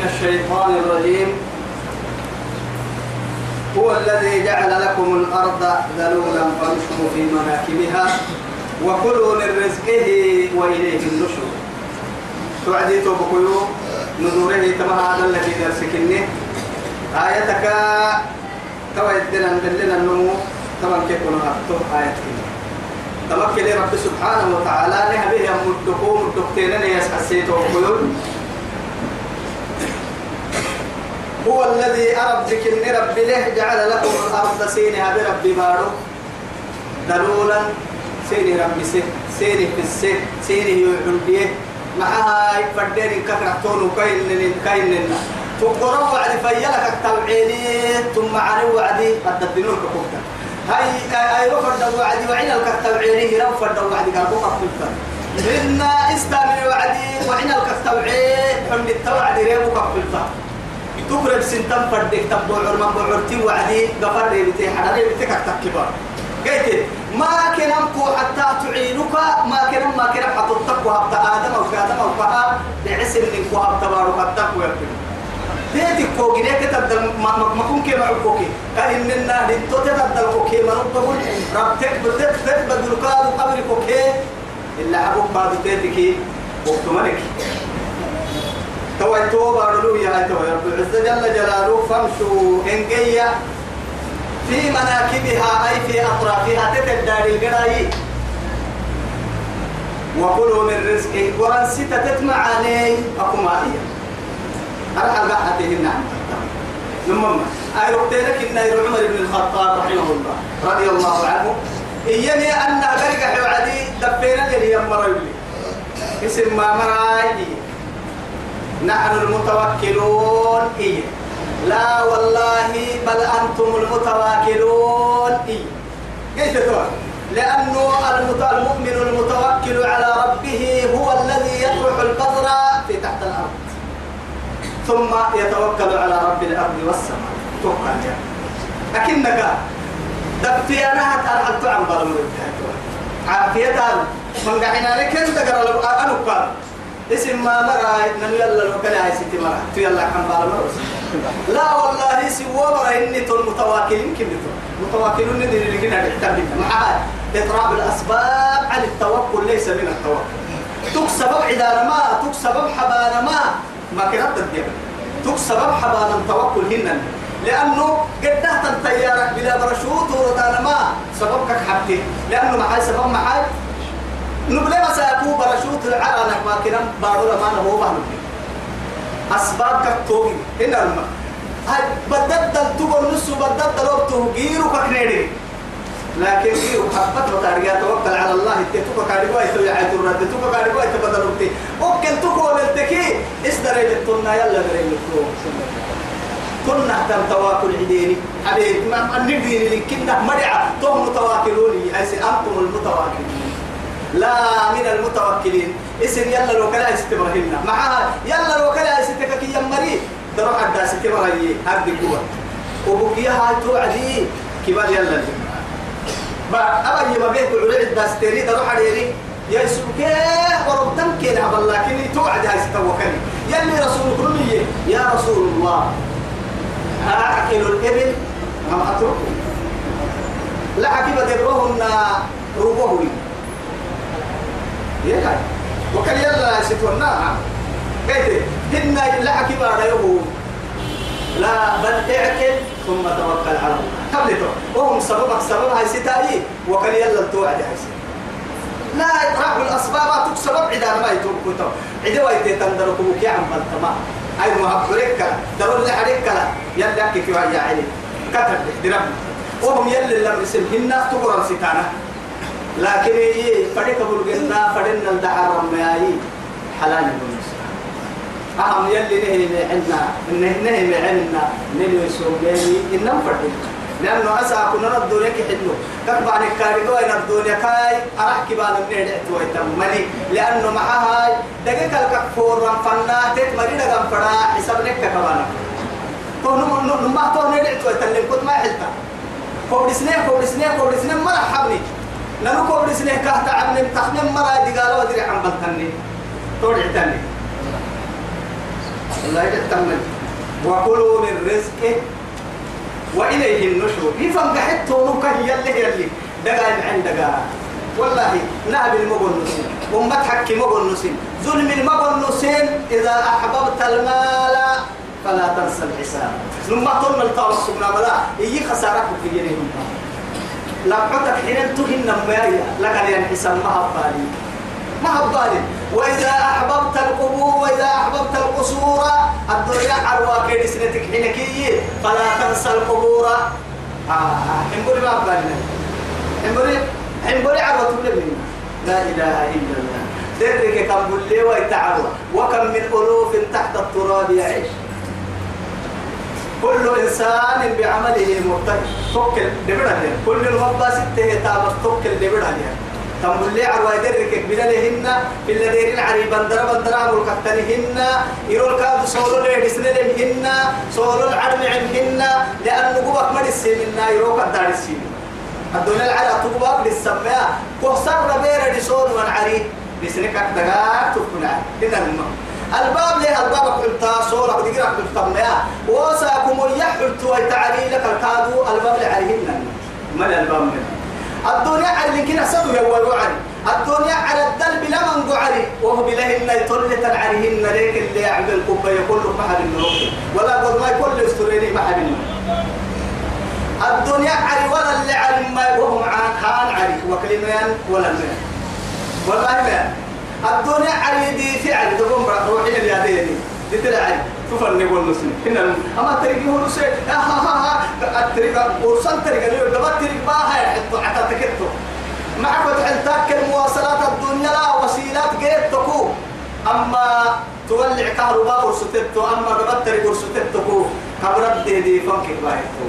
من الشيطان الرجيم. هو الذي جعل لكم الأرض ذلولا فامشوا في مناكبها وكلوا من رزقه وإليه النشور. توعدي توبكيو نذوره تما هذا الذي درسكني آيتك توعدنا نبلنا النمو طبعا كيف نهبطه آيتك. تمكن رب سبحانه وتعالى نهبه مدكو مدكتين يسحسيته وقيول هو الذي أرب ذكر رب له جعل لكم الأرض سينها برب بارو. دلولا سيني رب سي سيني في السي سيني يعلم بيه. معها فردين كفرتون كاين كاين لنا تقرأ وعد فيلك التوعيني ثم عن وعدي قد تدنون كفتا هاي هاي رفض وعدي وعين الكتوعيني رفض وعدي قال بقى كفتا إن استعمل وعدي وعين الكتوعين حمد التوعد ريبو كفتا تقرب سنتم فردك تبو عرما بعرتي وعدي غفر ريبتي حدا ريبتي كتكبر قلت ما كان حتى تعينك ما كان ما كان حتى تقوى آدم أو آدم أو فها لعسل من قوى تبارك التقوى يبني ديتك كوكي ديتك تبدل ما ما كون كي معكوكي كأن النار انتو تبدل كوكي ما ربهم ربتك بدت تبدل كادو قبل كوكي. إلا أبوك بعد ديتك وقتمنك تو تو بارلو يا تو رب العزة جل جلاله فامشوا إنجيا في مناكبها أي في أطرافها تتداري القراي وكلوا من رزقه ورنسيت تتمع عليه أكو مالية أرحل بحثهن عن نمم أي ربتينك إن عمر بن الخطاب رحمه الله. رضي الله عنه. إيني أن أبرك حوعدي دبينا لي يمر يولي اسم ما مرأي. نحن المتوكلون. إيه لا والله بل أنتم المتواكلون. إيه كيف تقول لأنه المؤمن المتوكل على ربه هو الذي يطرح البذر في تحت الأرض. ثم يتوكل على رب الأرض والسماء. توكل يا أكنك دبتي أنا هتعرف عن بالمر عافية. من قاعدين لك أنت قرر أنا اسم ما مرة نمي يلا لو كان هاي ستي تو يلا كم بالمر لا والله سوى مرة إني تون متواكلين كم متواكلون ندري اللي كنا نحتاج معها إضراب الأسباب عن التوكل ليس من التوكل. تكسب عدانا ما تكسب حبانا ما. ما كانت تدير تكسب حبانا توكل هنا. لأنه قد تنتيارك بلا برشوت وردانا ما. سببك حبتي لأنه معاي سبب معاي نبلي مساكو برشوت العرانك ما كنا بارو لما نهو بانو أسباب كتوغي هنا الماء هاي بدد تقول نص بدد لوبته غيرو كنيري لكن غيرو حبت وتاريا توكل على الله. تتوكا كاريبا يتو يعيد الرد. تتوكا كاريبا يتبدل وقتي. وكل تكو للتكي. اسدري للتنا يلا دري للتو كنا تم تواكل عديني. حبيب ما النديني لكنا مرعى توم متواكلوني أنتم المتواكلين. لا من المتوكلين. اسم يلا لو كلا استبرهن معها يلا لو كلا استكك يمري. تروح عدا استبرهي هاد القوة وبقيا هاي توعدي. كبار يلا با أبا يما بيت على عدا استري تروح عليني يا سبكي وربتم كين عبد الله؟ كني توعد هاي ستوكلي يلي رسول كرمية يا رسول الله. أعقل الإبل. أم أتركه. لا عقب درهن ربوه يلا وكان يلا ستونا. قلت هن لا عقب على يوم لا بل اعقل ثم توكل على الله. قبلته وهم سببك سبب هاي ستاي وكان يلا توعد هاي لا إطراح الأسباب تكسبب عدا ما يتوقف عدا ويتي تندركم كي عم بالتمام أي ما أبرك دور لي عليك كلا يلا كيف يا علي كتر درب وهم يلا لم يسمهن تقرأ ستانا لكن إيه فريق بلغنا فرنا الدعاء رمياي حلال بنس أهم يلي نهي عندنا نهي نهي عندنا. من يسومني إنهم فرنا لأنه أسا كنا ردوا لك حلو. كتب عن الكاريدو إن الدنيا كاي أرحكي بانا من يدعتوا يتمني لأنه معها دقيقة الكفور رنفنا تتمري لغم فرا حساب لك كبانا كونو نما تو ندعتوا يتلم كنت ما حلتا كوبرسنيه كوبرسنيه كوبرسنيه مرحبني نلو كوبرسنيه كهتا عبن تخنم مرا دي قالوا ودري عن بلتني تورع تاني الله يتمنى وكلوا من رزقه وإليه النشور يفهم قحت ونوكا هي اللي هي اللي دقا عندك والله نهب المغنسين وما تحكي مغنسين ظلم المغنسين إذا أحببت المال فلا تنسى الحساب. لما الطاوة سبنا بلا إيه خسارك في جنيهم لقعتك حين تهن مايا لقد ينحسن ما هبالي ما هبالي وإذا أحببت القبور وإذا أحببت القصور الدنيا عروا كيد سنتك حين كي. فلا تنسى القبور. آه حنبري ما هبالي حنبري حنبري عروا تبلي لا إله إلا الله. درك كم بلي ويتعروا وكم من ألوف تحت التراب يعيش. كل إنسان بعمله مرتهن. توكل دبرها كل المبا ستة تابت توكل دبرها تقول لي عروة درك بلالهن في الذين عري بندر بندر عمل كتنهن يرول كاد صولو لي دسنلهن صولو العلم عنهن. لأن نقوبك من السمين يروك الدار السمين الدنيا العلا تقوبك للسماء كوسر ربير دسون من عري بسنك دقاق تفكنا إذا المهم الباب ليه؟ الباب قلتا صورة ودقرا قلتا ما وساكم يحلت ويتعلي لك الكادو الباب لعليهن من الباب من الدنيا على كنا سدوا يوالوا علي. الدنيا على الدلب لمن قعري وهو بلهن يطلت عليهن ليك اللي يعمل القبة يقول له محل النروح ولا قد ما يقول يستريني محل الدنيا علي ولا اللي علي ما وهم عن خان علي. وكلمان ولا المال والله ما الدنيا علي دي فعل تقوم روحي اليدين دي تلعب تفرني والنسل هنا أما تريقي هو نسل ها ها ها التريقة ورسل تريقة ليه دبا تريق باها يحطو حتى تكتو معك وتحلتك المواصلات الدنيا لا وسيلات جيت تكو. أما تولع كهرباء ورستتو أما دبا تريق ورستتو كبرت دي دي فنكك بايتو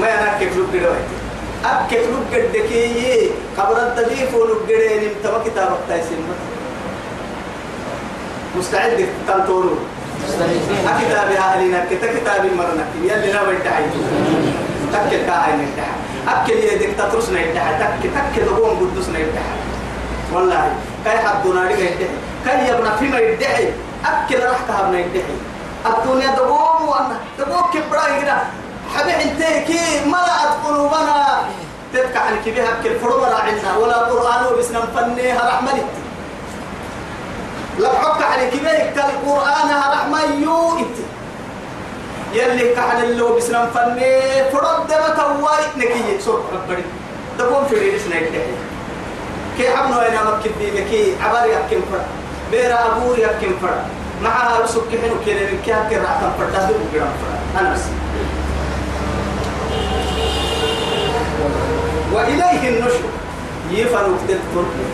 ما ينكك لك دلوقتي أكك لك قدكي كبرت دي فولك قدين انتبه كتابك تايسين مستعد تنطورو كتاب أهلنا كتاب مرنا يلي لا بيتعي تكل كاهي نفتح أكل يدك تترس نفتح تك تك دقوم قدس نفتح والله. كاي حدنا لك يفتح كاي يبنى فيما يدعي أكل رحتها من يدعي الدنيا دقوم وأنا. دقوم كبراي كده حبيب انتهي ملأت قلوبنا تبكى عن كبيها أكل فرمنا عنا ولا قرآن وبسنا فنيها رحمة لبحك على كبيرك القرآن رحمة يوئت يلي كحل اللو بسلام فني فرد ما تواي نكية سوق ربنا. تقوم في ريس نكية كي عمنو أنا مكتب دي كي عباري يحكم فرد بيرا أبوري يحكم فرد معها رسول كحنو كي من كي هكي رعتم فرد هذا بقرام فرد أنا بس. وإليه النشر. يفنوا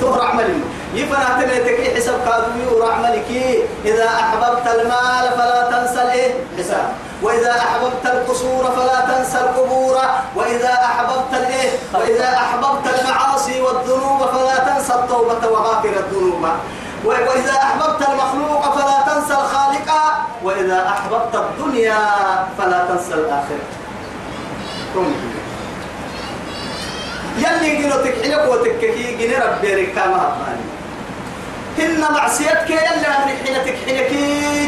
تهر عمل يفنى تنتك حساب كادو يورع ملكي إذا أحببت المال فلا تنسى الإيه؟ حساب وإذا أحببت القصور فلا تنسى القبور. وإذا أحببت الإيه؟ وإذا أحببت المعاصي والذنوب فلا تنسى التوبة وغافر الذنوب. وإذا أحببت المخلوق فلا تنسى الخالق. وإذا أحببت الدنيا فلا تنسى الآخرة. يلي جنو تكحلك وتككي جني ربي ركامة هباني هن معصيتك يلي أمري حين تكحلك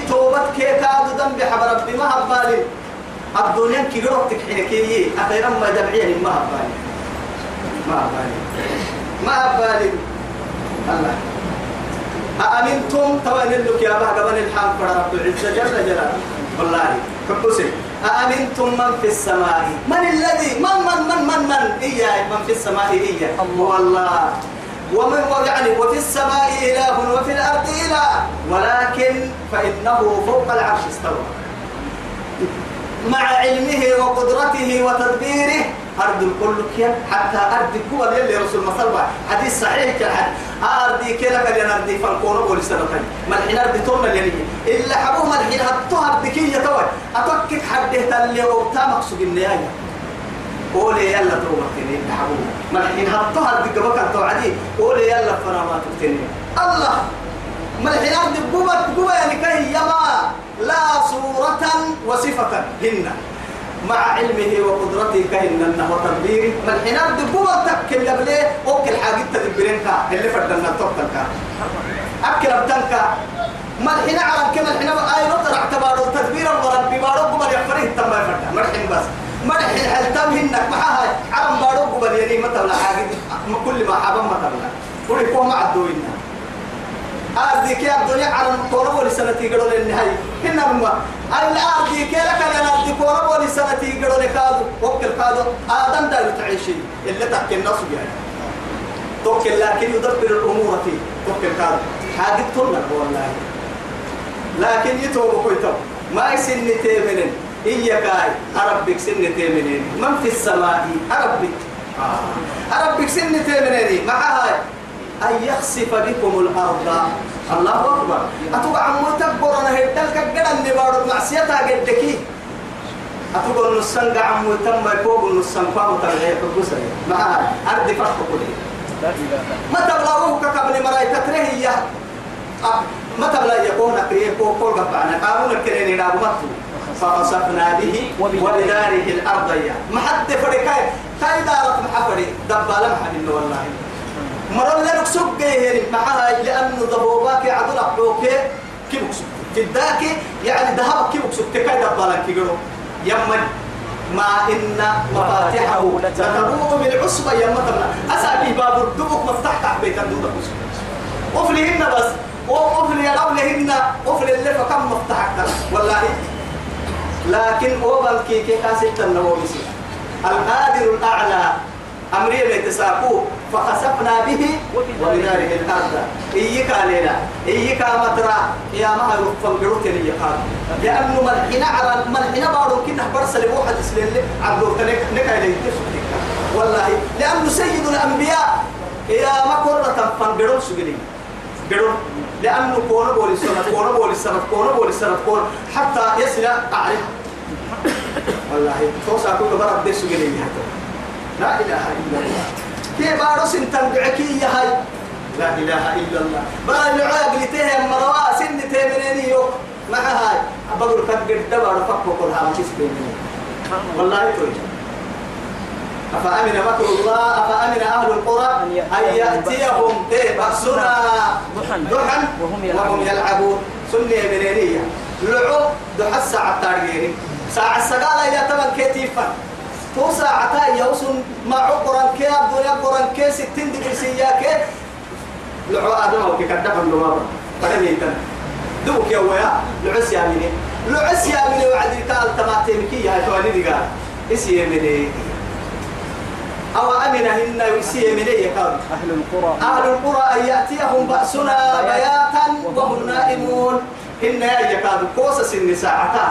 توبتك كاد ذنب حب ربي ما هبالي الدنيا كي جنو أخيرا ما جمعيه ما هبالي ما هبالي ما هبالي الله. أأمنتم؟ توان لك يا قبل الحام فرب العزة جل جلاله. والله. حبسي أأمنتم من في السماء؟ من الذي من من من من من؟ إياه من في السماء إياه الله. الله ومن يعني وفي السماء إله وفي الأرض إله. ولكن فإنه فوق العرش استوى. مع علمه وقدرته وتدبيره. أرض الكل حتى أرض كوا اللي رسول الله حديث صحيح كالحد أرض كلا كان أرض فالكون قول سنتين ما الحين أرض تونا اللي إلا حبوه ما الحين هتوها أرض كي يتوي أتوكك حده اللي وقتا مقصود النهاية. قولي يلا توبتني حبوه. ما الحين هتوها أرض قبك توعدي قولي يلا فنا ما تبتني الله! ما أرض قوة قوة يعني كهي يما لا صورة وصفة هن. مع علمه وقدرته كهن وتدبيره. من حين الدبوة تكل لبليه أوكل حاجة تدبرين كا اللي فردنا تقتل كا أكل أبتن كا من حين عرب كما الحين آي نطر اعتبار التدبير وربي بارو قبل يحفره تما يفرد. مرحين بس. مرحين هل تم هنك؟ معها عرم بارو قبل يلي متى ولا حاجة. كل ما حابا متى ولا قولي كوه مع الدوين أرضي كي الدنيا على قرب ولسنتي قالوا للنهاية هنا ما الأرضي كي لك أنا أرضي قرب ولسنتي قالوا لكادو وكل كادو آدم دار تعيشي. اللي تحكي الناس يعني توكل لكن يدبر الأمور فيه. توكل كادو حاجة تقول والله. لكن يتوب كويتو. ما يسن تيمنين. إياك أربك سن تيمنين. من في السماء؟ أربك. آه. أربك سن تيمنين. معها أن يخسف بكم الأرض. الله أكبر. أتوقع عمو تكبر أنا هيدلك قد النبار معصيتها قدكي. أتوقع نصن عمو تم يكوب نصن فاهم تغير حبوسا معها أرض فرق قولي ما تبلغوه كقبل مراي تتريه يا ما تبلغ يكون أكريه كو كل قبعنا. قانون الكريني نابو مطلو فخسفنا به وبداره الأرض. يا ما حد فريقاي كاي دارت محفري دبالة محل والله. مرة لك جيه معها لأنه ضبوباك عدل أحلوك كيف جداك يعني ذهب كيف سكت كاي دبالة كيجرو يمن ما إن مفاتحه لتنوء بالعصبة يا مطلع أسأل باب الدبك مفتاح تحت بيت الدودة. وفلهن بس. وقفل يا قبلهن قفل اللي فكم مفتاح والله. لكن أوبل كي كي كاسيت النووي القادر الأعلى أمري بيتساقو فخسفنا به وبداره الأرض. إيك علينا إيك مترا يا ما يرفض بروت لي قال لأنه ملحنا على ملحنا بارو كنا برسل واحد سليل عبدو تنك نكا إليه والله لأنه سيد الأنبياء يا ما كرة فنبرون سجلين برون لأنه كون بولي سنة كون بولي سنة كون بولي سنة كون حتى يصل أعرف والله توسع كل برد سجلين حتى. لا إله إلا الله. كي بارو سنتن بعكي هاي لا إله إلا الله. بقى العاب اللي تهم مروا سن تهمنيني يو. مع هاي. كد قد دبر فكوا كلها ما تسبيني والله توجه. أفأمن مكر الله؟ أفأمن أهل القرى؟ أن يأتيهم بأسنا. ضحى وهم يلعبون. سنة منينية. لعو. ضحى الساعة التاريخية ساعة السقالة إلى تمن كتيفا تو ساعة يوصل مع قران كي الدنيا قران كي ستين دقيقة سياكي لعو آدم أو كي كدفن لمارا فلم يتن دوك يا ويا لعس يا مني لعس يا مني وعدي قال تماتيمكي يا تواني دي قال اسي مني أو أمن هن يسي من يقال أهل القرى۔ أهل القرى أن يأتيهم بأسنا بياتا وهم نائمون۔ هن يقال قوس سن ساعتا۔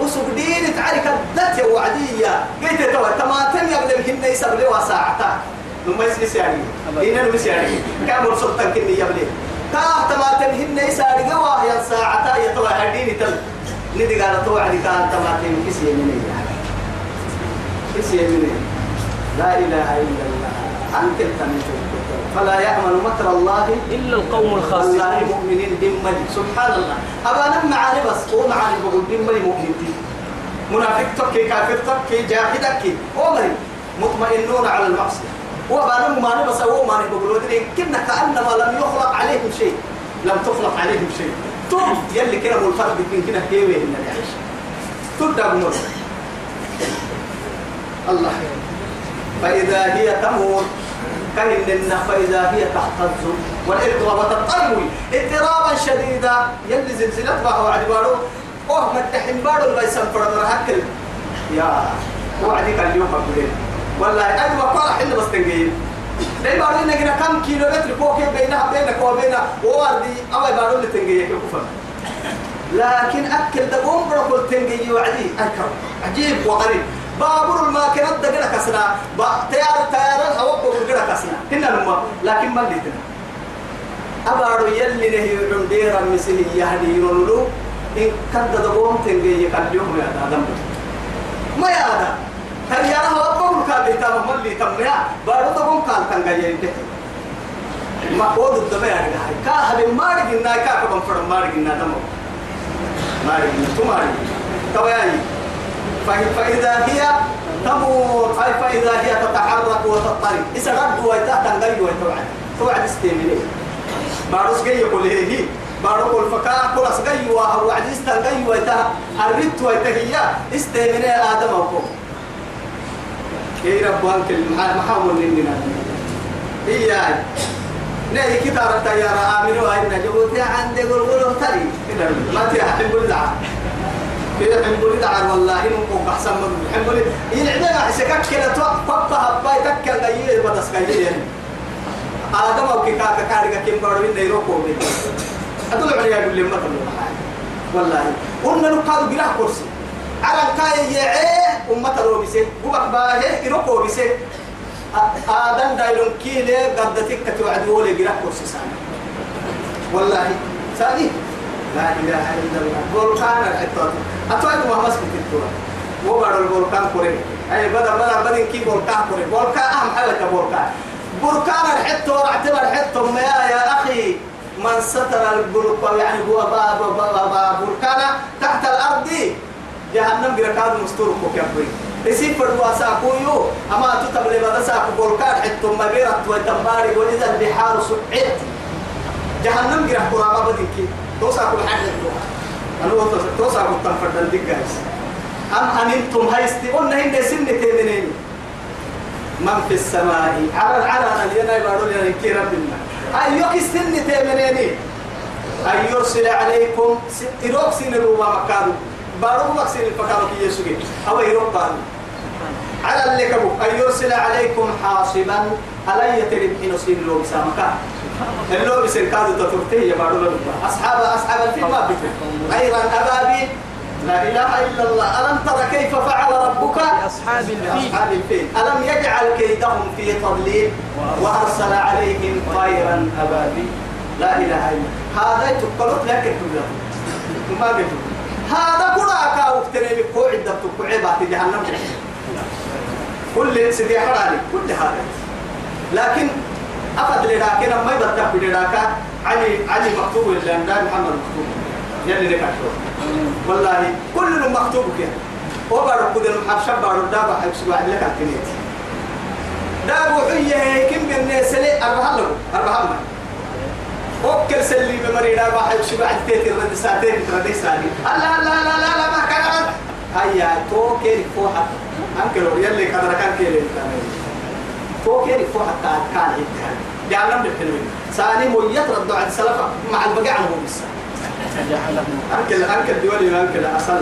وسوق دين تعرف الدت وعدية. قلت توا تماتم يبلغ هن يسبلوا ساعتا لما يسمي يعني هنا نمس يعني كم سلطان كني يبلغ تاه تماتم هن يسارق وهي ساعتا يتوا هدين تل ندي قال تو عدي كان تماتم كسي من يعني كسي من لا إله إلا الله. أنت فلا يأمن مكر الله إلا القوم الخاسرون مؤمنين دمني سبحان الله أبا أنا معاني بس. هو معاني بقول دمني مؤمن دي منافق تكي كافر تكي جاهد تكي. عمري مطمئنون على المعصية. وأبا أنا معاني بس. هو معاني بقول كنا كأنما لم يخلق عليهم شيء. لم تخلق عليهم شيء. توم يلي كده هو الفرق بين كنا كيوي إن يعيش تبدأ بنور الله فإذا هي تمور كهن فإذا هي تهتز والإضراب تطرمي. اضطرابا شديدا. يلي زلزلت ما هو عدبارو أوه متحن بارو. اللي يسمى فرد هكل. يا وعدك اليوم قبلين والله أنا وقال حل بس تنجيل لأن بارو إنك كم كيلو متر فوق بينها بينك وبينها وواردي أما بارو اللي تنجيل كفر لكن أكل دقوم بركل تنجي وعدي أكرم عجيب وغريب. بابور الماكينة دقنا كسنا تيار تيار الهواء بقول كسنا هنا لما لكن ما ليتنا أبارو يلي نهي عنديرا مثل يهدي يقولوا إن كان دقوم تنجي يكلمهم يا آدم. ما يا آدم. هل يرى بقول كابي تام ما لي تام يا. بارو دقوم قال تنجي ينتهي. ما قود الدم يا رجال كاهل ما رجعنا كاكم فرم ما رجعنا دمو ما رجعنا تو ما رجعنا توياي فإذا هي تمور فإذا هي تتحرك وتضطرب. إذا رد ويتا تنقل ويتوعد. توعد استيمني بارس جاي يقول هي بارو كل فكا كل أسجي وهو وعد استنقل ويتا الرد ويتا هي استيمني آدم أو يا رب أنك محاول لنا هي نهي كتابة يا آمنوا أن جبوتي عندي قول قولوا تري ما تيحب الدعاء كده حنقول دعاء والله إنه أحسن من حنقول يلعبنا حسكك كده توقف باي تكل دايي بدس كايي آدم أو كيكا كاريكا كيم بارو نيرو كوبي أدل عليا يقول لي ما والله. قلنا نقاد بلا كرسي. على كاي يعيه أمة روبسي بوك باهي إروكو بسي آدم دايلون كيلي قدتك كتوعد ولي بلا كرسي سامي. والله. سادي لا إله إلا الله. فولكان الحتة أتوعد ما مسكت التوعد وبعد الفولكان كوري. أي بدر بدر بدر كي فولكان كوري. فولكان أهم حاجة فولكان بركان الحتة ورعتبر الحتة ما يا أخي من ستر البركان يعني هو باب بركان تحت الأرض. جهنم بركاد مستور كوكبري يسيب فروا ساكويو أما تتبلي بدا ساكو بركان حتة ما بيرت وتمباري وإذا البحار سعيت جهنم جرح قرابة بديكي توساكو الحاجة أنا توساكو تنفرد الدقايس أم أنتم هايستي؟ قلنا هند سنة تيمنين من في السماء؟ على العلى اللي أنا يبارو لنا كي ربنا أيوك السن تيمنيني أن يرسل عليكم إروك سن الروما مكانو بارو مكسين الفكارو كي يسوكي أو إروك بارو على اللي كبو. أن يرسل عليكم حاصبا. ألا يترب حين سين لو بسامكا اللو بسن كادو تترتيه يبارو لنا أصحاب أصحاب الفيل ما بكر غير أبابي لا إله إلا الله. ألم تر كيف فعل ربك؟ أصحاب الفيل. الفيل. ألم يجعل كيدهم في تضليل؟ وأرسل عليهم طيرا أبابيل لا إله إلا هذا تقلت لك ما قلت. هذا كل أكا وقتني بكو عدة تقو عبات جهنم. كل سيدي حراني كل هذا. لكن أفد لراكي ما يبتك لراكا علي علي مكتوب اللي محمد مكتوب. يلي لك والله كل مكتوب كده. وبارك كده المحب بارك دابا حيكسب لك الكنيت. دابو حية كم من سلي أربعة له أربعة ما وكل سلي بمري دابا حيكسب بعد تيتي رد ساعتين ترد ساعتين لا لا لا لا ما كان. هيا تو كيري فوحة. أنكلو يلي كذا كان كيري تو كيري فوحة كان كان جعلنا بالحلوين ثاني ميت رد عند سلفة مع البقاء عنهم بس. أنكل أنكل دولي أنكل أصلا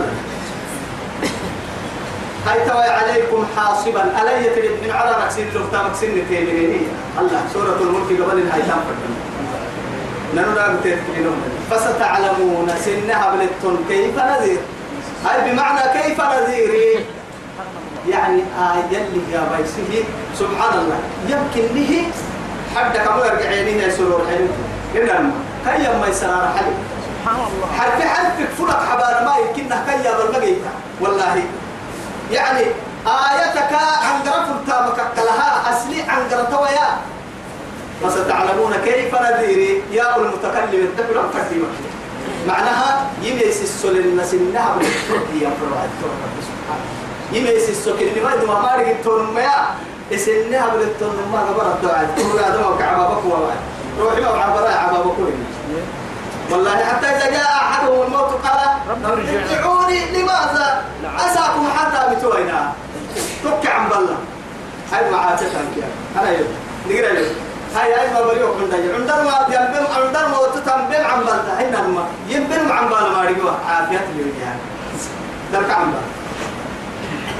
هاي توي عليكم حاصبا. ألا يترد من على مكسين لفتامك سنة تيمينية الله سورة الملك قبل الهاي تنفر. نحن لا بتذكرون فستعلمون سنها بلتون كيف نذير؟ هاي بمعنى كيف نذيري يعني آية اللي يا بيسه سبحان الله يمكن له حد كم يرجع عينيه سرور حلو إنما هيا ما يسرار حلو سبحان الله حرف حرف فرق حبار ما يمكنها كيا بالمقيتة. والله. يعني آيتك عن قرف تامك لها أسلي عن قرتويا فستعلمون كيف نذيري يا المتكلم. الدبر القديمة معناها يميس السل الناس إنها بالتركية فرعات يميس السل اللي ما يدوم ما رجع تون ما إسنها بالتون ما قبر الدعاء. تقول هذا ما كعبابك وواحد روحي ما عبرا عبابك والله حتى إذا جاء أحدهم الموت قال ارجعوني لماذا؟ أساكم حتى بتوينا. تك عن بالله. هاي معاتك أنا يوم نقرأ يوم هاي هاي ما بريوك من داجي عندنا ما ينبم عندنا ما تتنبم عن بالله. هاي نما ينبم عن بالله ما رجوا عافية اليوم ذلك عن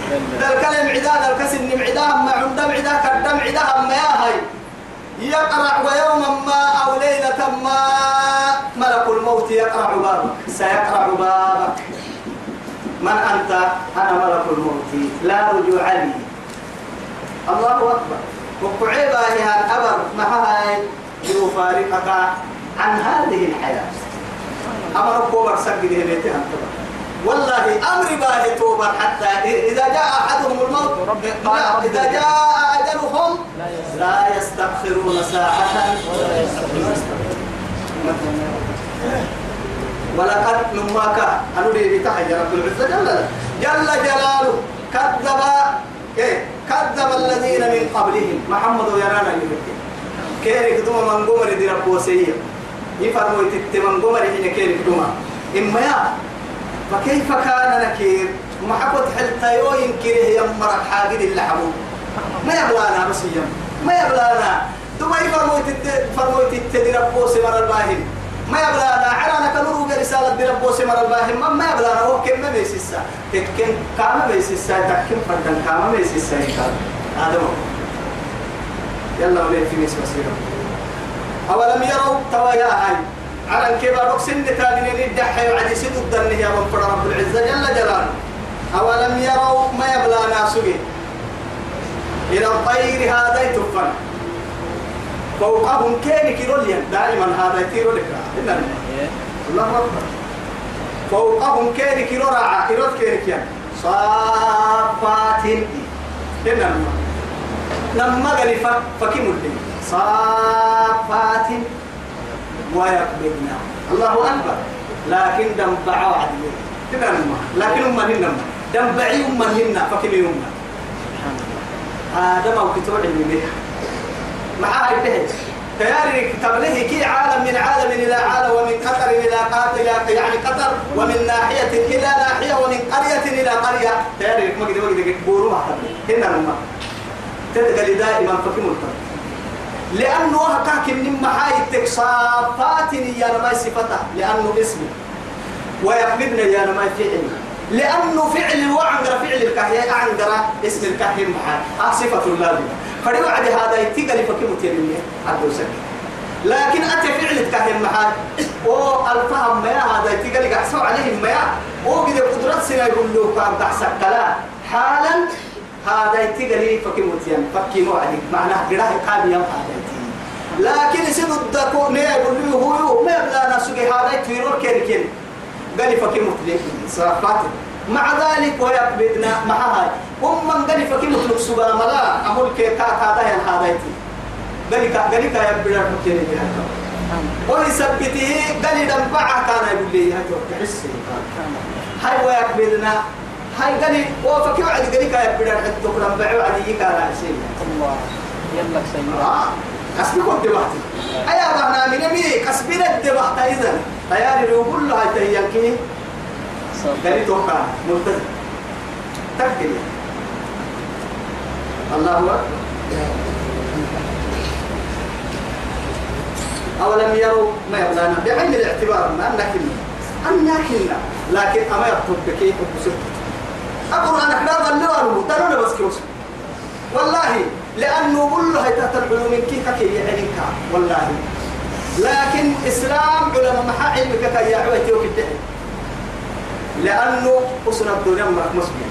بالله ذلك العداد الكسن معداه ما عندهم عداه كدم عداه ما يا يقرع ويوما ما أو ليلة ما. ملك الموت يقرع بابك سيقرع بابك. من أنت؟ أنا ملك الموت لا رجوع لي. الله أكبر. وقعيبا هي الأبر ما هاي؟ يفارقك عن هذه الحياة. أمر كوبر سجد بيتها. والله أمر باه توبر حتى إذا جاء أحدهم الموت لا إذا جاء أجلهم لا يستأخرون ساعة ولقد نماك. أنوري بتحيي رب العزة جل جل جلاله كذب إيه كذب الذين من قبلهم. محمد يرانا يبكي. كيرك دوما من قمر دي رب وسيء يفرموا يتت من قمر حين كيرك دوما إما يا فكيف كان نكير؟ محبت حلتا يو ينكره يمرك حاجد اللي حبوب ما يبلانا بس يم ما يبلانا. دبي فرموت فرموت تدرب بوس مر الباهن. ما يبلانا. عرانا كنورو رسالة درب بوس مر الباهن. ما يبلانا. هو كم ما بيسسا تكن كام بيسسا تكن فردن كام بيسسا هذا هو. يلا ولي في نسبة سيرة أولم يروا توايا هاي على الكبار سن تابنين الدحي وعدي سيد الدن يا رب رب العزة جل جلاله. أولم يروا ما يبلى ناسوه إلى الطير هذا يتفن. فوقهم كان كيروليا دائما هذا يطير لك. إلا الله. أكبر. فوقهم كان كيرو راعى كيرو كيركيا صافات إلا لما قال فكيم الدين. صافات ويقبضنا. الله أكبر. لكن دم بعوا عدل كده لكن هم هن دم بعي هم هن فكيم هم هذا ما كتوع المبيع معاه البهج تياري تبليه كي عالم من عالم إلى عالم ومن قطر إلى إلى يعني قطر ومن ناحية إلى ناحية ومن قرية إلى قرية. تياري ما قد ما قد بوروها هنا لما تدقل دائما فكيم الطريق لأنه هكاك من محايتك صافات يا نما صفته لأنه اسمه. ويقبضنا يا نما فعل لأنه فعل وعنقر فعل الكهية عنقر اسم الكهية محاي صفة لازمة. فدي وعد هذا يتقل فكمت يمني عبد السكين لكن أتى فعل الكهية محاي والفهم ما هذا يتقل قحسوا عليهم ما وقد قدرات سنة يقول له كان تحسك حالا هذا يتقلي فكمت يم فكي موعدك معناه قراه قابل يم هذا لكن سيد الدكو له هو ما يبلا ناسوك هذا يتويرون كيري كيري. قال لي فكمت لي. صرفات مع ذلك ويقبضنا مع هاي. هم من قال لي فكمت لك سبا ملا. أقول كي كا كا هذا يتي قال لي قال كا يبلا كيري كيري. ويثبته قال لي دمبعه كان يقول لي هاي تحس هاي ويقبضنا هاي قالي وفكي وعد قالي كاي بدر حتى كلام بعوا عد يكا شيء. الله يلا سيئة آه كسبي كنت بحتي ايا بحنا من مي كسبي ند بحت اذا تياري لو كل هاي تيانكي قالي توقع ملتزم. تكل الله أكبر. أولم يروا ما يبلانا بعين الاعتبار ما أنك أنك لكن أما يطلب بكيف وبسرط القرآن إحنا ظلوا تنون بس كيوس. والله لأنه كله تحت العلوم كي كي يعني والله. لكن إسلام علماء محا علمك كي يعوي تيوك لأنه أصنع الدنيا مرك مسلم.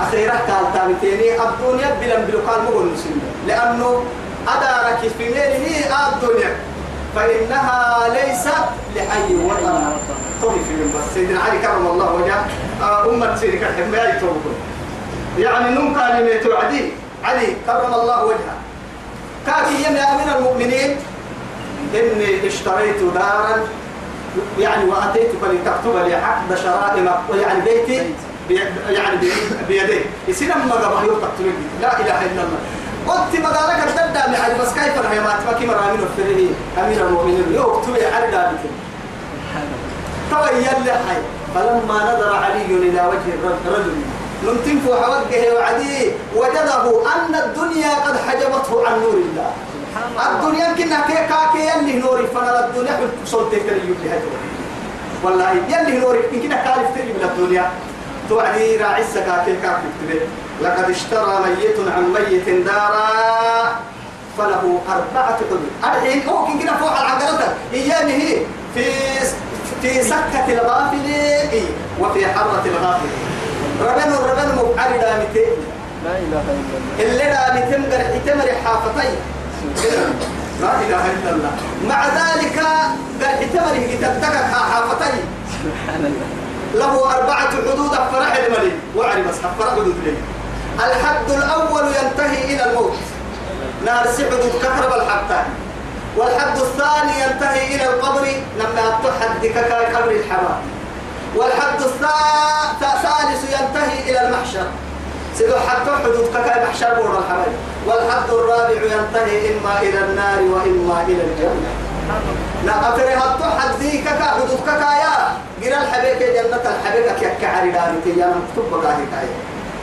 أخيرا قال تابتيني الدنيا بلن بلقال مقول مسلم. لأنه أدارك في ميله الدنيا. فإنها ليست لحي وطن. طوي في من بس سيدنا علي كرم الله وجهه. آه أمة سيدك الحماية توبكم. يعني نم كلمة عدي علي كرم الله وجهه. كافي يا أمير المؤمنين إني اشتريت دارا يعني وأتيتك لتكتب لي عقد شرائم يعني بيتي يعني بيدي. يصير ما قبل لا إله إلا الله. قلت مقالك الدردة معي بس كيف أنا ما تبكي مرامين الفريه أمير المؤمنين. يو اكتب على دابتين تويل لحي. فلما نظر علي إلى وجه الرجل لم تنفو حوجه وعدي وجده أن الدنيا قد حجبته عن نور الله. الدنيا كنا كي كاكي يلي نوري فأنا الدنيا حل صلتك اللي يبلي هجو والله يلي نوري كنا كالف تري من الدنيا توعدي راعي السكاكي كاكي تبي لقد اشترى ميت عن ميت دارا فله أربعة حدود هو كنا فوق العقلة إيامه هي في في سكة الغافل وفي حرة الغافل. ربنا ربنا مبعد دامتين لا إله إلا الله. اللي دامتين قرح تمر حافتين لا إله إلا الله. مع ذلك قرح تمر تتكك حافتين. سبحان الله. له أربعة حدود فرح الملي وعلي بس فرح حدود لي الحد الأول ينتهي إلى الموت. نار حدود كهرب الحتى والحد الثاني ينتهي إلى القبر لما تحدك قبر الحمام. والحد الثالث ينتهي إلى المحشر. سيدو حتى حدود كاكا محشر بور الحمام. والحد الرابع ينتهي إما إلى النار وإما إلى الجنة. لا أفري هاتو حدي كاكا حدود كاكا يا قرا الحبيك جنة الحبيك كيكا عري دارتي يا مكتوب بقاهي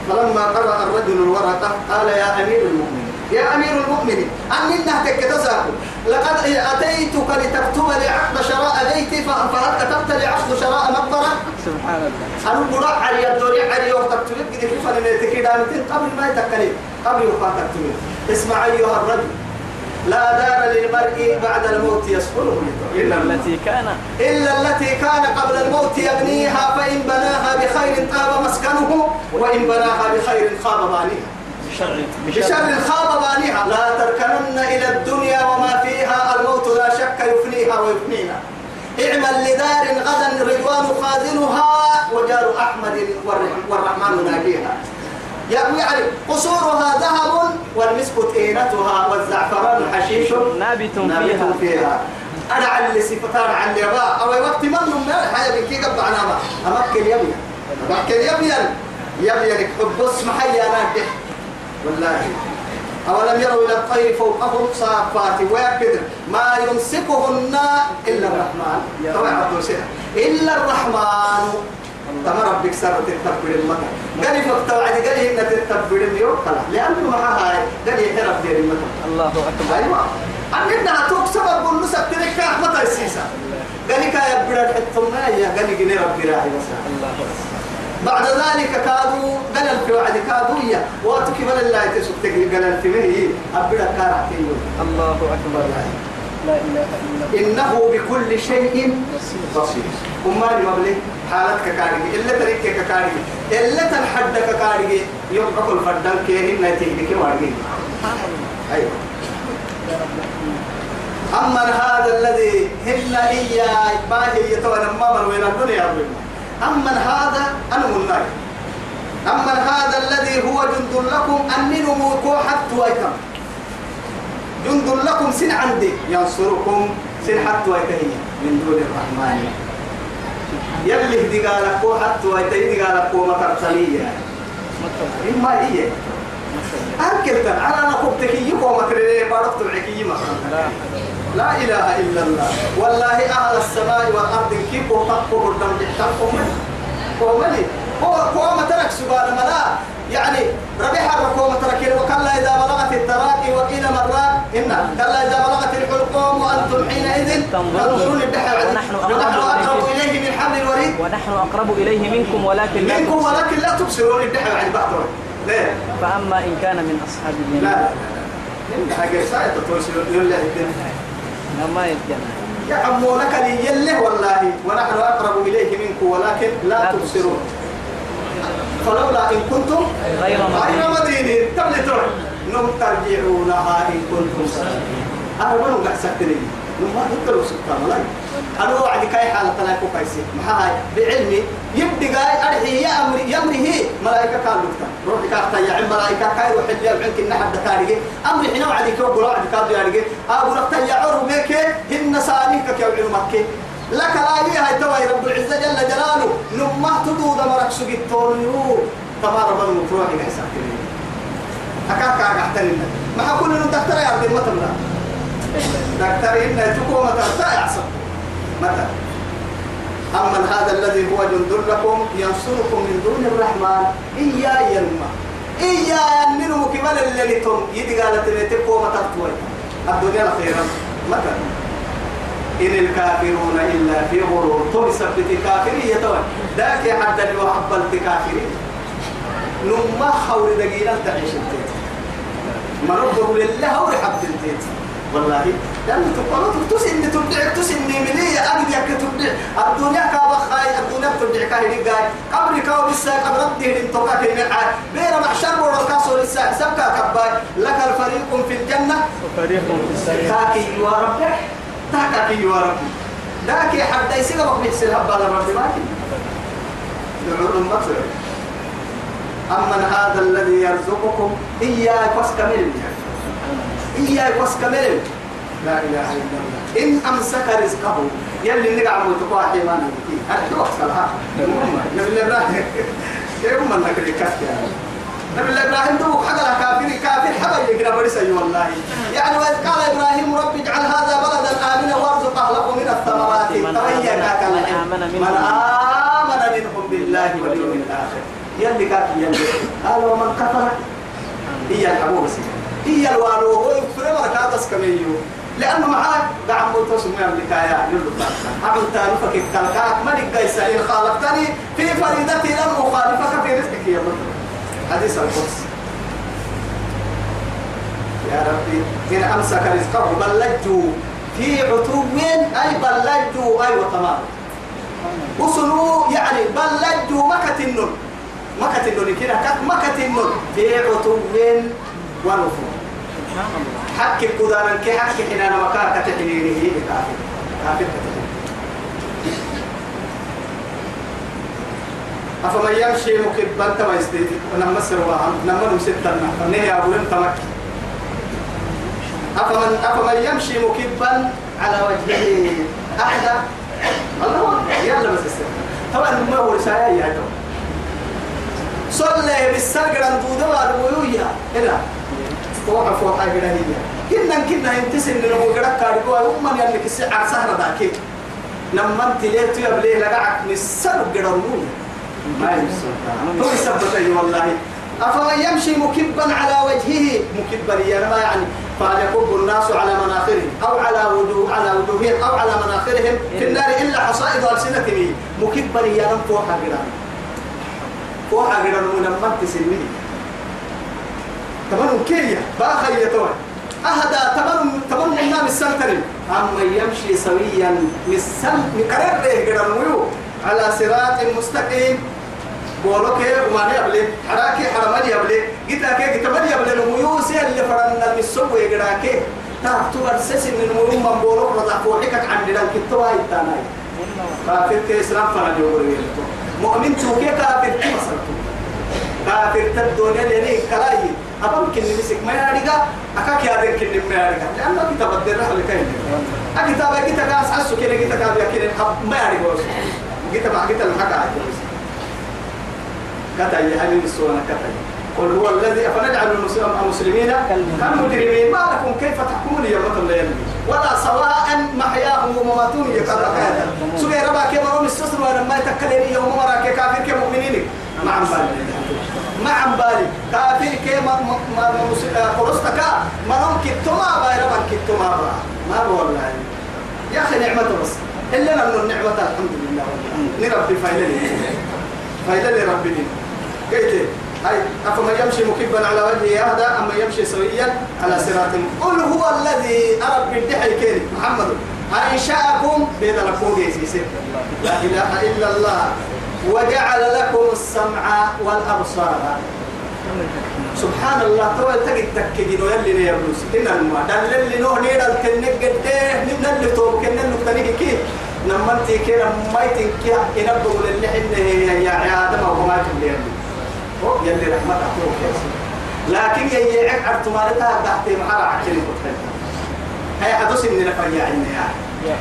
فلما قرأ الرجل الورقة قال يا أمير المؤمنين يا أمير المؤمنين أننا تكتساكم لقد أتيتك لتكتب لي عقد شراء بيتي فهل كتبت لي عقد شراء مقبرة؟ سبحان الله. أنا بقول علي الدوري علي وتكتب لك كيف أنا قبل ما يتكلم قبل ما تكتب اسمع أيها الرجل لا دار للمرء بعد الموت يسكنه إلا التي كان. إلا التي كان قبل الموت يبنيها فإن بناها بخير طاب مسكنه وإن بناها بخير خاب بانيها. بشر. بشر خاب بانيها. لا تركنن إلى الدنيا وما فيها الموت لا شك يفنيها ويفنينا. اعمل لدار غدا رضوان خازنها وجار أحمد والرح- والرحمن ناجيها. يعني قصورها ذهب والمسك طينتها والزعفران حشيش نابت فيها. فيها. أنا على صفتان على الياباء أو وقت من من الحياة بكي قبل أنا ما. امكن يبيا امكن يبيا يبيا لك حب. اسم حي أنا دح والله. أولم يروا إلى الطير فوقهم صافات ويكدر ما يمسكهن إلا الرحمن. طبعا إلا الرحمن. تما ربك سر تتبر المكان قال فقط وعد قال إن تتبر اليوم. خلاص لأنه معها هاي. قال يحرب دير المكان الله أكبر. أيوه. اننا توك سبب نسب تلك متى السيسا قال لك يا براد حتى يا قال لي جنيه ربي راعي بس الله بعد ذلك كادوا قال في وعد كادوا يا واتك بل الله تقول قال في مهي. ابدا كارا الله أكبر. إلا إنه بكل شيء بصير. وما لي مبلي حالتك كارجي إلا تريك كارجي إلا تنحدك كارجي يوم أكل فدان كيه نتيجة كي وارجي أيوه. أما هذا الذي هن إياه باهي يتوانا ما من وين الدنيا أما هذا أنا من ناي أما هذا الذي هو جند لكم أني نموكو حتى جند لكم سن عندي. ينصركم سن حتى ويتهي من دون الرحمن. يلي هدي قالك حتى ويتهي قالك مطلع إما إيه مطلع أكلت على نقبتك يكو مطرية بارك تبعكي مثلا لا إله إلا الله. والله أهل السماء والأرض كيف تقوا قدام جحتكم قومني. هو قوم ترك سبحان ملا يعني ربيح الرقوم ترك وكلا إذا بلغت التراقي وقيل مرات إن كلا إذا بلغت الحلقوم وأنتم حينئذ تنظرون. ونحن أقرب إليه. من حبل الوريد. ونحن أقرب إليه منكم ولكن لا منكم. ولكن لا تبصرون الدحى بعد بعضهم. ليه؟ فأما إن كان من أصحاب لا اليمين لا لا. حاجة ساعة تتوسل لله ما يتجنى يعمونك لي يله والله. ونحن أقرب إليه منكم ولكن لا لا تبصرون. فلولا إن كنتم غير غير مدين مدينين تبلتون نم ترجعونها إن كنتم صادقين. أنا بنو قحسكتني نم ما تقدروا سبحان الله أنا وعد كاي حالة تلاقوا كايسي محاي بعلمي يبدي قاي أرحي يا أمري يمري هي. ملائكة كان لكتا روحي كاكتا يا عم ملائكة كاي روح اللي عنك إن حد كارجي أمري حنا وعدي كوب وعد كادو يارجي أبو رفتا يا عرو ميكي هن سانيك كيو علم مكي. لك لا هاي توي رب العزة جل جلاله. نمه تدود مرك سجدتون يو تبارك الله روحي كايسكتني أكاك أحترم ما أقول إنه دكتور يا عبد المطلع دكتور إنه تقوم ترتاع يعصب متى؟ أما هذا الذي هو جند لكم ينصركم من دون الرحمن. إيا ينمى. إيا ينمو كمال اللي تم يدي قالت إنه تقوم ترتوي. الدنيا خيرا. متى؟ إن الكافرون إلا في غرور. طول سبت كافرية توي ذاك حتى لو حبلت كافرين نما حول دقيقة تعيش التيت ما نقول لله هو حب التيت والله. لأن تقولوا تسن تبدع تسن ملية أجد يك تبدع. الدنيا كابا خاي الدنيا تبدع كاهي جاي قبل كاو لسه قبل ردي من توقع في المعاد بين محشر وركاسو لسه. سبكا كباي. لك الفريق في الجنة. وفريق في السعير تاكي يا رب تاكي يا رب ذاك حتى يسيق بقى بيحسن هبال الرب ما أما هذا الذي يرزقكم إياه كمل إياه كمل لا إله إلا الله إن أمسك رزقه يلي نقع وتقوى حيوانا هذا وقت لها نبي إبراهيم كيف من نقري كافي نبي إبراهيم دوك حق كافر كافر حق يقرأ برسي والله. يعني وإذ قال إبراهيم رب اجعل هذا بلدا آمنا وارزق أهله من الثمرات. كان من آمن منهم. بالله واليوم الآخر. يلي كاك يلي. قال ومن كفر هي الحبوب هي الوالو هو يكفر مركا بس كميو لأنه معاه دعم موتوس مو يملك يا يلو عمل تانفك الكلكاك ما لك إن خالفتني في فريدتي لم أخالفك في رزقك يا رب حديث القدس. يا ربي إن أمسك رزقه بلجوا في عتو أي بلجوا أي وتمام وصلوا يعني بلجوا مكة مكة النون كده كات مكة النون. في عتو ونفور حك كدانا كي حك حنا أنا مكان كتحنيني هي كافر كافر أفمن يمشي مكبا تما يستيت نما سروا نما نمسكتنا فنيه أبو تمك؟ أفمن أفمن يمشي مكبا على وجهه أحد الله يلا بس طبعا ما هو رسالة يا دو صلى بالسرقة ندودا الويويا إلا. فوق حاجة هي. كنا كنا ينتسن لنا وقرا كاريكو أمم يعني كسر سهرة ذاك لما انت ليت يا بلي لقعك. نسر قرنون ما يمسك. هو يثبت أي والله. أفمن يمشي مكبا على وجهه مكبا يعني يعني فليكب الناس على مناخرهم أو على وجوه على وجوههم أو على مناخرهم في النار إلا حصائد ألسنتهم. مكبا يعني فوق قران فوق قران ولما تسلمي تمام كيا باخي يتوه أهدا تمام تمام من نام السنترين. أما يمشي سويا مكرر ده قران على صراط مستقيم. بولوك وما يبلي. حراكي حرمني يبلي. جيتا كي جيتا من يبلي. نميوسي اللي فرنا المسوق ويقراكي. تعرفتوا برسس من المهم من بولوك رضا فوحك عندنا الكتوى التاناي كافر كي إسلام فنا جوهر مؤمن توكي كافر كي مسلتو كافر تدوني لني كلاي. أبم كني مسك ما يارجع أكاك يادر كني ما يارجع لأنه كتاب الدرة اللي كاين. أكتاب جيتا كاس أسو كني جيتا كابي كني ما يارجع جيتا ما جيتا الحكا كتا يهلي السونا كتا قل هو الذي فنجعل المسلمين كالمجرمين. ما لكم؟ كيف تحكمون يا مثل الليل؟ ولا سواء محياهم ومماتهم هذا سوى ربا كما هم استسر ولما يتكلم يوم مرا كافر كمؤمنين ما عم بالي ما عم بالي كافر قرصتك ما نم كتما باي ربا كتما با ما والله. يا أخي نعمة بس. إلا من النعمة الحمد لله. نربي فايلة فايلة ربنا قلت هاي أفمن يمشي مكبا على وجهه أهدى أما يمشي سويا على صراط قل هو الذي أرب بالدحي كين محمد. أنشأكم بين لكم لا إله إلا الله. وجعل لكم السمع والأبصار. سبحان الله تو تجد تكجين ويلي يا بلوس. إن الماء دل اللي نوه نيرا الكنك قديه من اللي توب كنا نكتني كي. نمنتي كنا مايتين كي إنبغوا للي حنه يا آدم أو ما يلي رحمة أخوه لكن يجيعك عرض مالتها تحت محرع عشرين مختلفة هي حدث إني نفريا عنا يا.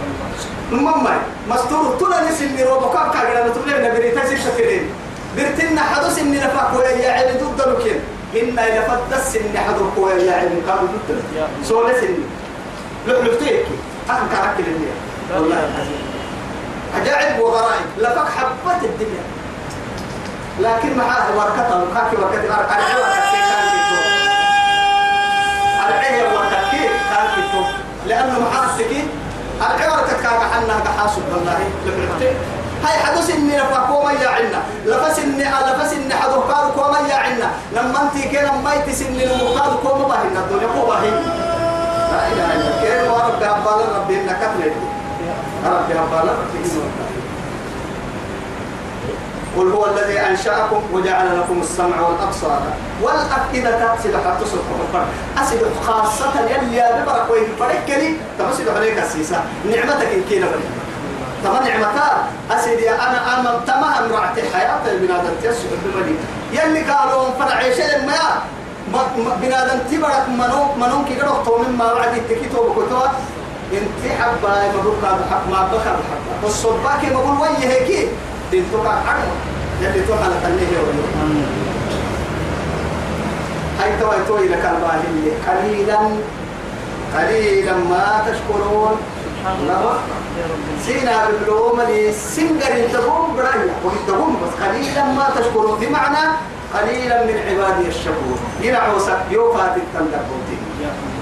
مما مستور طول نسل روبو كاب كاغنا نتبلي نبريتا سيشكرين برتنا حدث إني نفاق ويا عيل ضد لكن إن إذا فتس إني حدث ويا عيل كانوا ضد سولة إني. لحلفتيك أخذ كاركتر الدنيا والله. عجائب وغرائب. لفك حبة الدنيا. لكن معاه وركته وكاكي وركته أرعيه وركته كان كتو أرعيه وركته كان كتو لأنه معاه السكين أرعيه وركته كان حنا كحاسب والله. لبركته هاي حدث إني لفاكو ما يعنا لفس إني لفس إني حدو قالوا كو ما يعنا لما أنت كنا ميت سن المقاد كو ما باهنا الدنيا كو باهنا لا إله إلا الله. كيف ورب ربي إنك كتلت أبالا ربي قل هو الذي أنشأكم وجعل لكم السمع والأبصار. والأفئدة سيدة حتى سبحانه أسد خاصة يلي يا ببرك وين فريكني تمسد عليك السيسة. نعمتك إن كينا فريك تما نعمتا؟ أسد يا أنا أنا تما أمرعت حياة البنادم تيسو بالمدينة يلي قالوا فرع شيء ما بنادم تبرك منو منو كي قالوا تو مما وعد التكيتو بكتوا انت حبا مبروك هذا حق ما بخر حبا والصباك مقول ويه هيك بنتك حق يلي تو على تنيه هاي توي توي لك الباهي قليلا قليلا ما تشكرون سينا باللوم لي سنجر تقوم برايا وتقوم بس قليلا ما تشكرون بمعنى قليلا من عبادي الشكور ينعوسك يوفات التندبوتي يا الله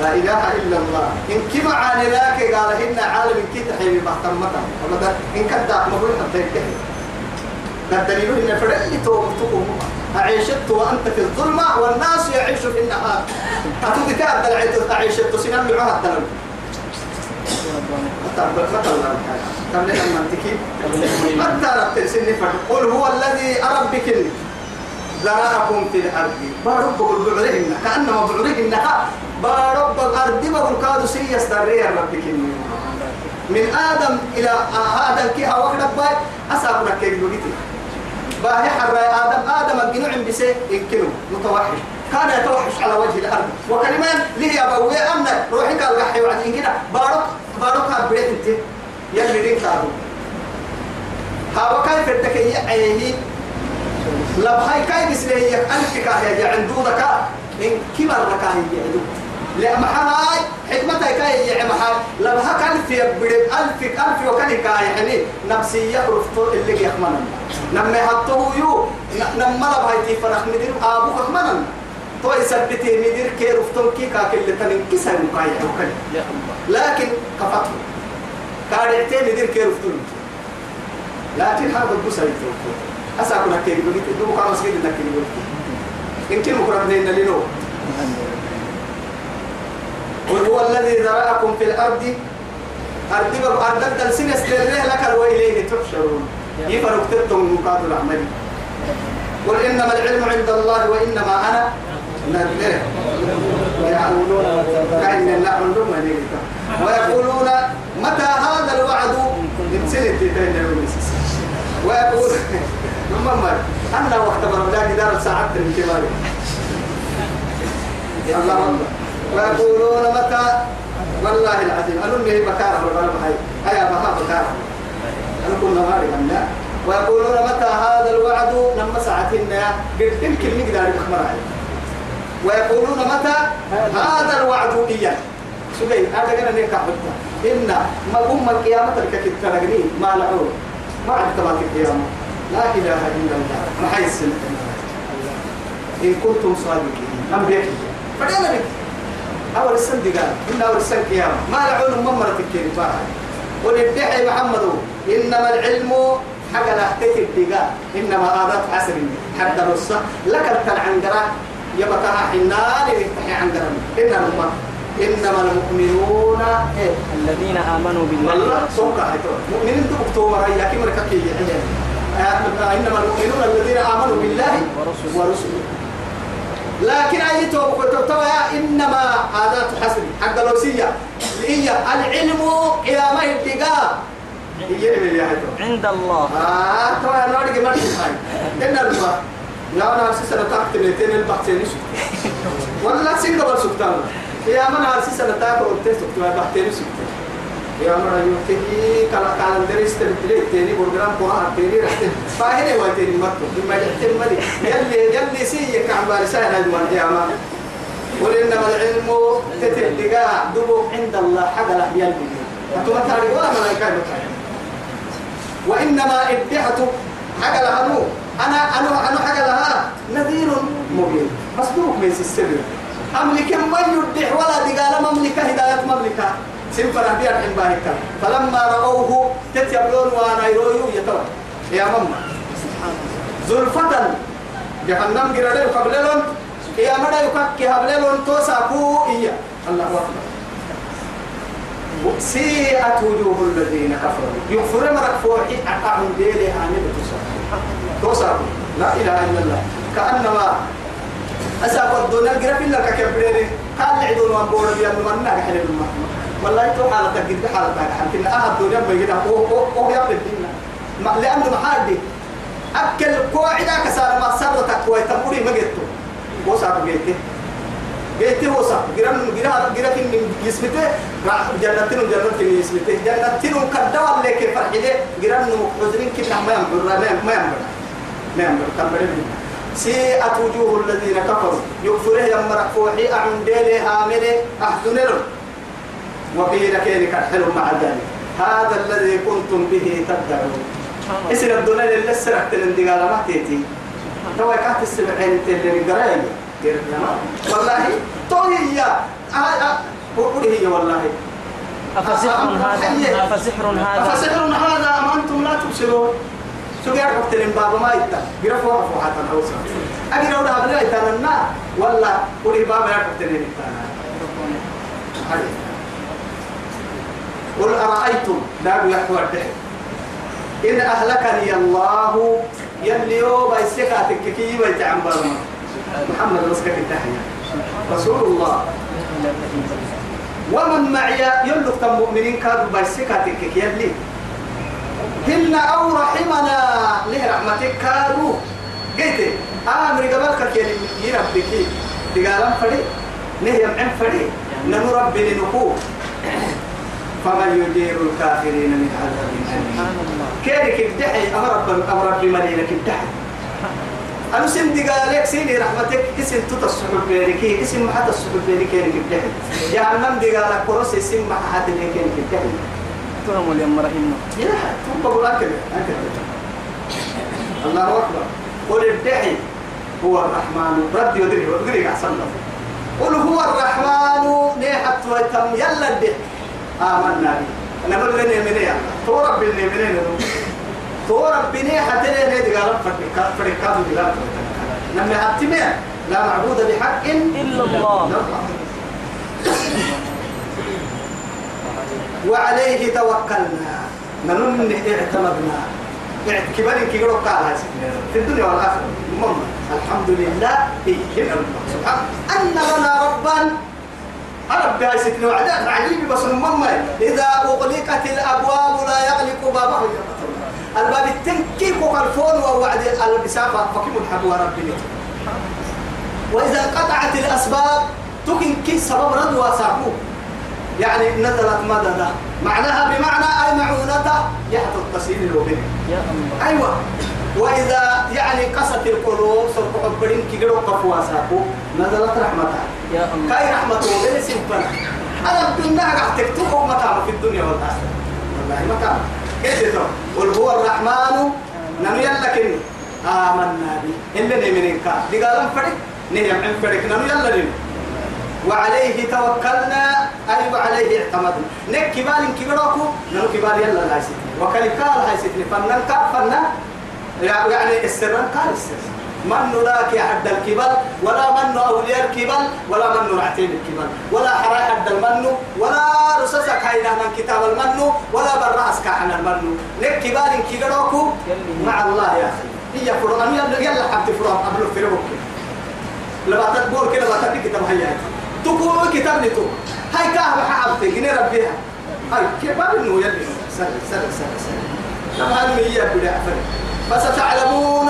لا إله إلا الله. إن كما عاني لك قال إن عالم كي تحيي بحتم متى أبدا إن كنت مقول حتى ينتهي الدليل إن فرق توم أعيشت وأنت في الظلمة والناس يعيش في النهار أتوك أبدا أعيشت سنان لعها الدلم قل هو الذي أربك ذراكم في الأرض. بارب بعرهن كأنما بعرهن بارب الأرض بقول كادو سيس دريا ربك من آدم إلى آدم كي هوا باي أسابنا كي بقيتي باهي حر آدم آدم الجنوع بسي يمكنه متوحش. كان يتوحش على وجه الأرض. وكلمان ليه أبوي أمنا روحي قال قحي وعد إن بارك بارك هبريت أنت. يلي دين كادو. هوا كيف الدكية عيني لبهاي كاي بس لي ألف كاهي عندودك إن كبر لك هي لا محاي حكمتها كاي يا محاي لبها كلف يبرد. ألف ألف وكان كاي يعني نفسية رفتو اللي يخمنا نما حطوه يو. نما لبهاي تفرح مدير. أبوك خمنا تو يثبتي مدير كي رفتو كي كاك اللي تنين. كسر الله. لكن كفته كارعتين مدير كي رفتو لكن هذا البصر يتوقف أساكنا كي يقول لك دوبك على مسجد إنك يقول يمكن مقرب لنا لنو قل هو الذي ذرأكم في الأرض؟ أرض أرض السنس لله لك وإليه تحشرون. يفرق تبتم مقابل العمل قل إنما العلم عند الله وإنما أنا نذير. ويقولون متى كأن الله عندهم ويقولون متى هذا الوعد؟ من سنة تتين ويقول مما أنا وقت برمجاك دار ساعات من كباري الله الله ويقولون متى؟ والله العظيم. أنا أمي بكارة والغلب هاي. هيا بها بكارة. أنا كنا ماري لا ويقولون متى هذا الوعد؟ لما ساعتنا قلت يمكن نقدر نخمر ويقولون متى؟ هذا الوعد إياه. سجين هذا كنا نيكا حتى إن ما هم القيامة الكتب تلقني ما لعون ما عد تبات القيامة. لا إله إلا الله. ما حيث إن كنتم صادقين. أم بيك فدينا بك أول السن قال إن أول السن قيامة. ما لعون ممرة الكيري فاها وللدحي محمد. إنما العلم حق لا الدقاء إنما آذات عسر. حتى الرصة. لك التنعنقرة يبقى حنان يفتحي عنقرة. إنما إنما المؤمنون. إيه الذين آمنوا بالله. والله سوكا مؤمنين دكتور مريا كي مركبي إنما المؤمنون الذين آمنوا بالله ورسوله. لكن أي توبك تبتوى إنما عادات حسن حق الوسية هي العلم إلى ما ابتقاء هيتو عند الله. آه ترى أنا أرجع ما إن الله يا أنا أرسل سنة تحت ميتين البحثين ولا سنجبر سكتان يا من أرسل سنة تحت سكتان البحثين سكتان. يا من يوتي كلا كلا درس تبتلي تاني برنامج قرآن تاني رحت فاهني وتاني مرتو بما يحتم مدي يلي يلي سي كعبار سهل الوان يا ما ولإنما العلم تتلقى دبوك عند الله حق لا يلي أنتم تعرفوا ولا ملائكة وإنما إبدحته حاجة لها نور أنا أنا أنا حاجة لها نذير مبين مصدوق من السر أملك من يدح ولا دقال مملكة هداية مملكة سنفر بيار حين باهكا فلما رأوه تتيبلون وأنا يرويو يتوى. يا ماما. زلفة جهنم قرده قبللون يا مدى يكاكي هبللون توساكو إيا. الله أكبر. سيئت وجوه الذين كفروا. يغفر مرك فوحي أقعهم ديلي بتصر توصر لا إله إلا الله. كأنما أساب الدنيا قرف إلا ككبرين قال لعدون وانبور بيان كحل الماء والله تو حالتك قد حالتك. حالتك أهل الدنيا بيجينا أوه أوه أوه يا بدينا ما لأنه محادي أكل قواعدا كسار ما سرتك ويتموري ما جيتو وصار جيتي. جيتي وصا جرام جرا جرا كن يسمته جنتين جنتين يسمته جنتين كدا ولا كيف فرحده جرام حزرين كنا ما يمر ما يمر ما يمر ما يمر كمل سيئت وجوه الذين كفروا. يغفره يا مرفوحي أعن ديلي هامله أحدنر وقيل كينك الحلو مع ذلك هذا الذي كنتم به تدعون اسم الدنيا اللي سرقت الاندقال ما تيتي. تو كانت السبعين اللي نقراي والله تو هي. قول هي والله. أفسحر هذا؟ أفسحر هذا؟ أفسحر هذا أم أنتم لا تبصرون. شو قاعد قلت بابا ما يتا. قرفوا رفوا حتى الأوسط أجي لو ده بلا يتانا ولا قولي بابا يا قلت لهم قل أرأيتم؟ دابو يحوى الدحر. إن أهلكني الله يلي يوم يسكاتك كي برما محمد رسكك التحية رسول الله. ومن معي يلقى تم مؤمنين كانوا بيسكاتك كي يلي. هن أو رحمنا له رحمتك كانوا قلت آمر قبلك كي. يربك تقالم فري نهي عن فري نمو ربي لنقوه فمن يدير الكافرين من عذاب كيرك الدحي أمر رب أمر رب مليلك الدحي أنا سن دقالك سيني رحمتك اسم توت الصحب بينك اسم ما حتى الصحب بينك كيرك يا عمم دقالك كروس اسم ما حتى كيرك الدحي تهم اليوم رحمنا يا ثم بقول أكل أكل. الله أكبر. قل الدحي هو الرحمن. رد يدري يدري أحسن له قل هو الرحمن. نيحت ويتم. يلا الدحي آمنا به. نقول لنا من يا تو رب اللي منين تو ربنا حتى لنا دي قال فرق فرق دي قال لما أتمنى لا معبود بحق إلا الله. وعليه توكلنا. ننن اعتمدنا. كبار كيرو قال في الدنيا والآخرة. الحمد لله. إيه سبحان أن لنا ربا رب هاي ستنا وعدات عجيب بس مما إذا أغلقت الأبواب لا يغلق بابه. الباب التنكيك والفون ووعد البسافة فكم الحبوة ربي وإذا انقطعت الأسباب تكن كي سبب ردوى سابوه يعني نزلت مددا معناها بمعنى أي معونته يحت التسهيل الوبين أيوة. وإذا يعني قست القلوب سرق حبرين كي قلوا قفوا نزلت رحمتها. يا الله. كاي رحمته بين سنفنا أنا بدنا قاعد تكتبه متى في الدنيا والآخرة. والله متى كيف قل هو الرحمن نمي لكن آمنا به. إلا نمنين كا دي قالوا فرق نهم عن فرق نمي يلا نمي وعليه توكلنا. أي وعليه اعتمدنا. نك كبال كبروكو نو كبال يلا لا يسيت وكل قال هاي سيتني فنن فنن. يعني السرن قال السر. من نراك حد الكبل ولا من أولياء الكبل ولا من نرعتين الكبل. ولا حراي حد المن ولا رسسك هينا من كتاب المن ولا برأسك عن المن لك كبال مع الله يا أخي. هي فرعون يلا يلا حبت فرعون قبل فرعون لما تقول كده ما تدي كتاب هيا. تقول كتاب لتو هاي كاه حابت جني ربيها. هاي ما بنو يلي. سر سر سر سر لما هذه هي عفن فستعلمون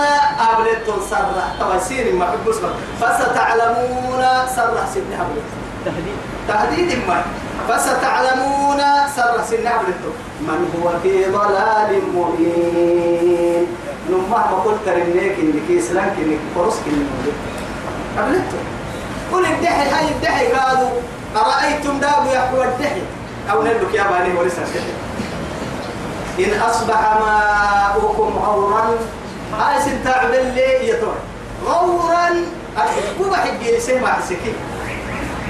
أبلت سر توسير ما في بسمة فستعلمون سر سن أبلت تهديد. تهديد ما فستعلمون سر سن أبلت من هو في ضلال مبين؟ نما ما قلت رنيك إنك إسلامك إنك فرسك إنك أبلت قل الدحي هاي الدحي قالوا. أرأيتم داب يحوى الدحي؟ أو نلك يا بني الدحي. إن أصبح ماؤكم غورا. هاي سنتاع باللي يطور غورا. أكبر حق يسمع سكين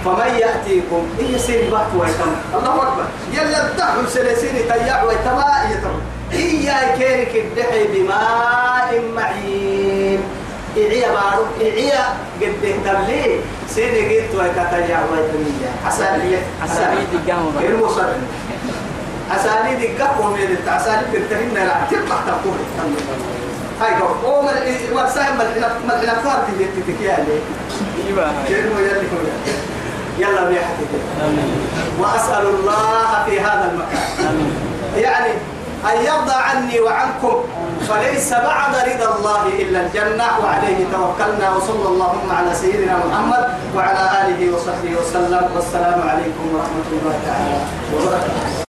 فمن يأتيكم؟ إيه سير بحث ويتم. الله أكبر. يلا الدحل سلسين تياع ويتما يتم إيا كيرك الدحي بماء معين. إعيا بارو إعيا قد تبلي. سيني قلت ويكتياع ويتمية. أسالي أساليب الجامعة. غير مصر أساليب القهوة من التعساليب تنتهينا لا تبقى تقول. هاي قول هو من وسائل ملحنا ملحنا فارت اللي تتكيا هاي. كيف يلي هو يلا آمين. وأسأل الله في هذا المكان. يعني أن يرضى عني وعنكم فليس بعد رضا الله إلا الجنة وعليه توكلنا وصلى اللهم على سيدنا محمد وعلى آله وصحبه وسلم. والسلام عليكم ورحمة الله تعالى وبركاته.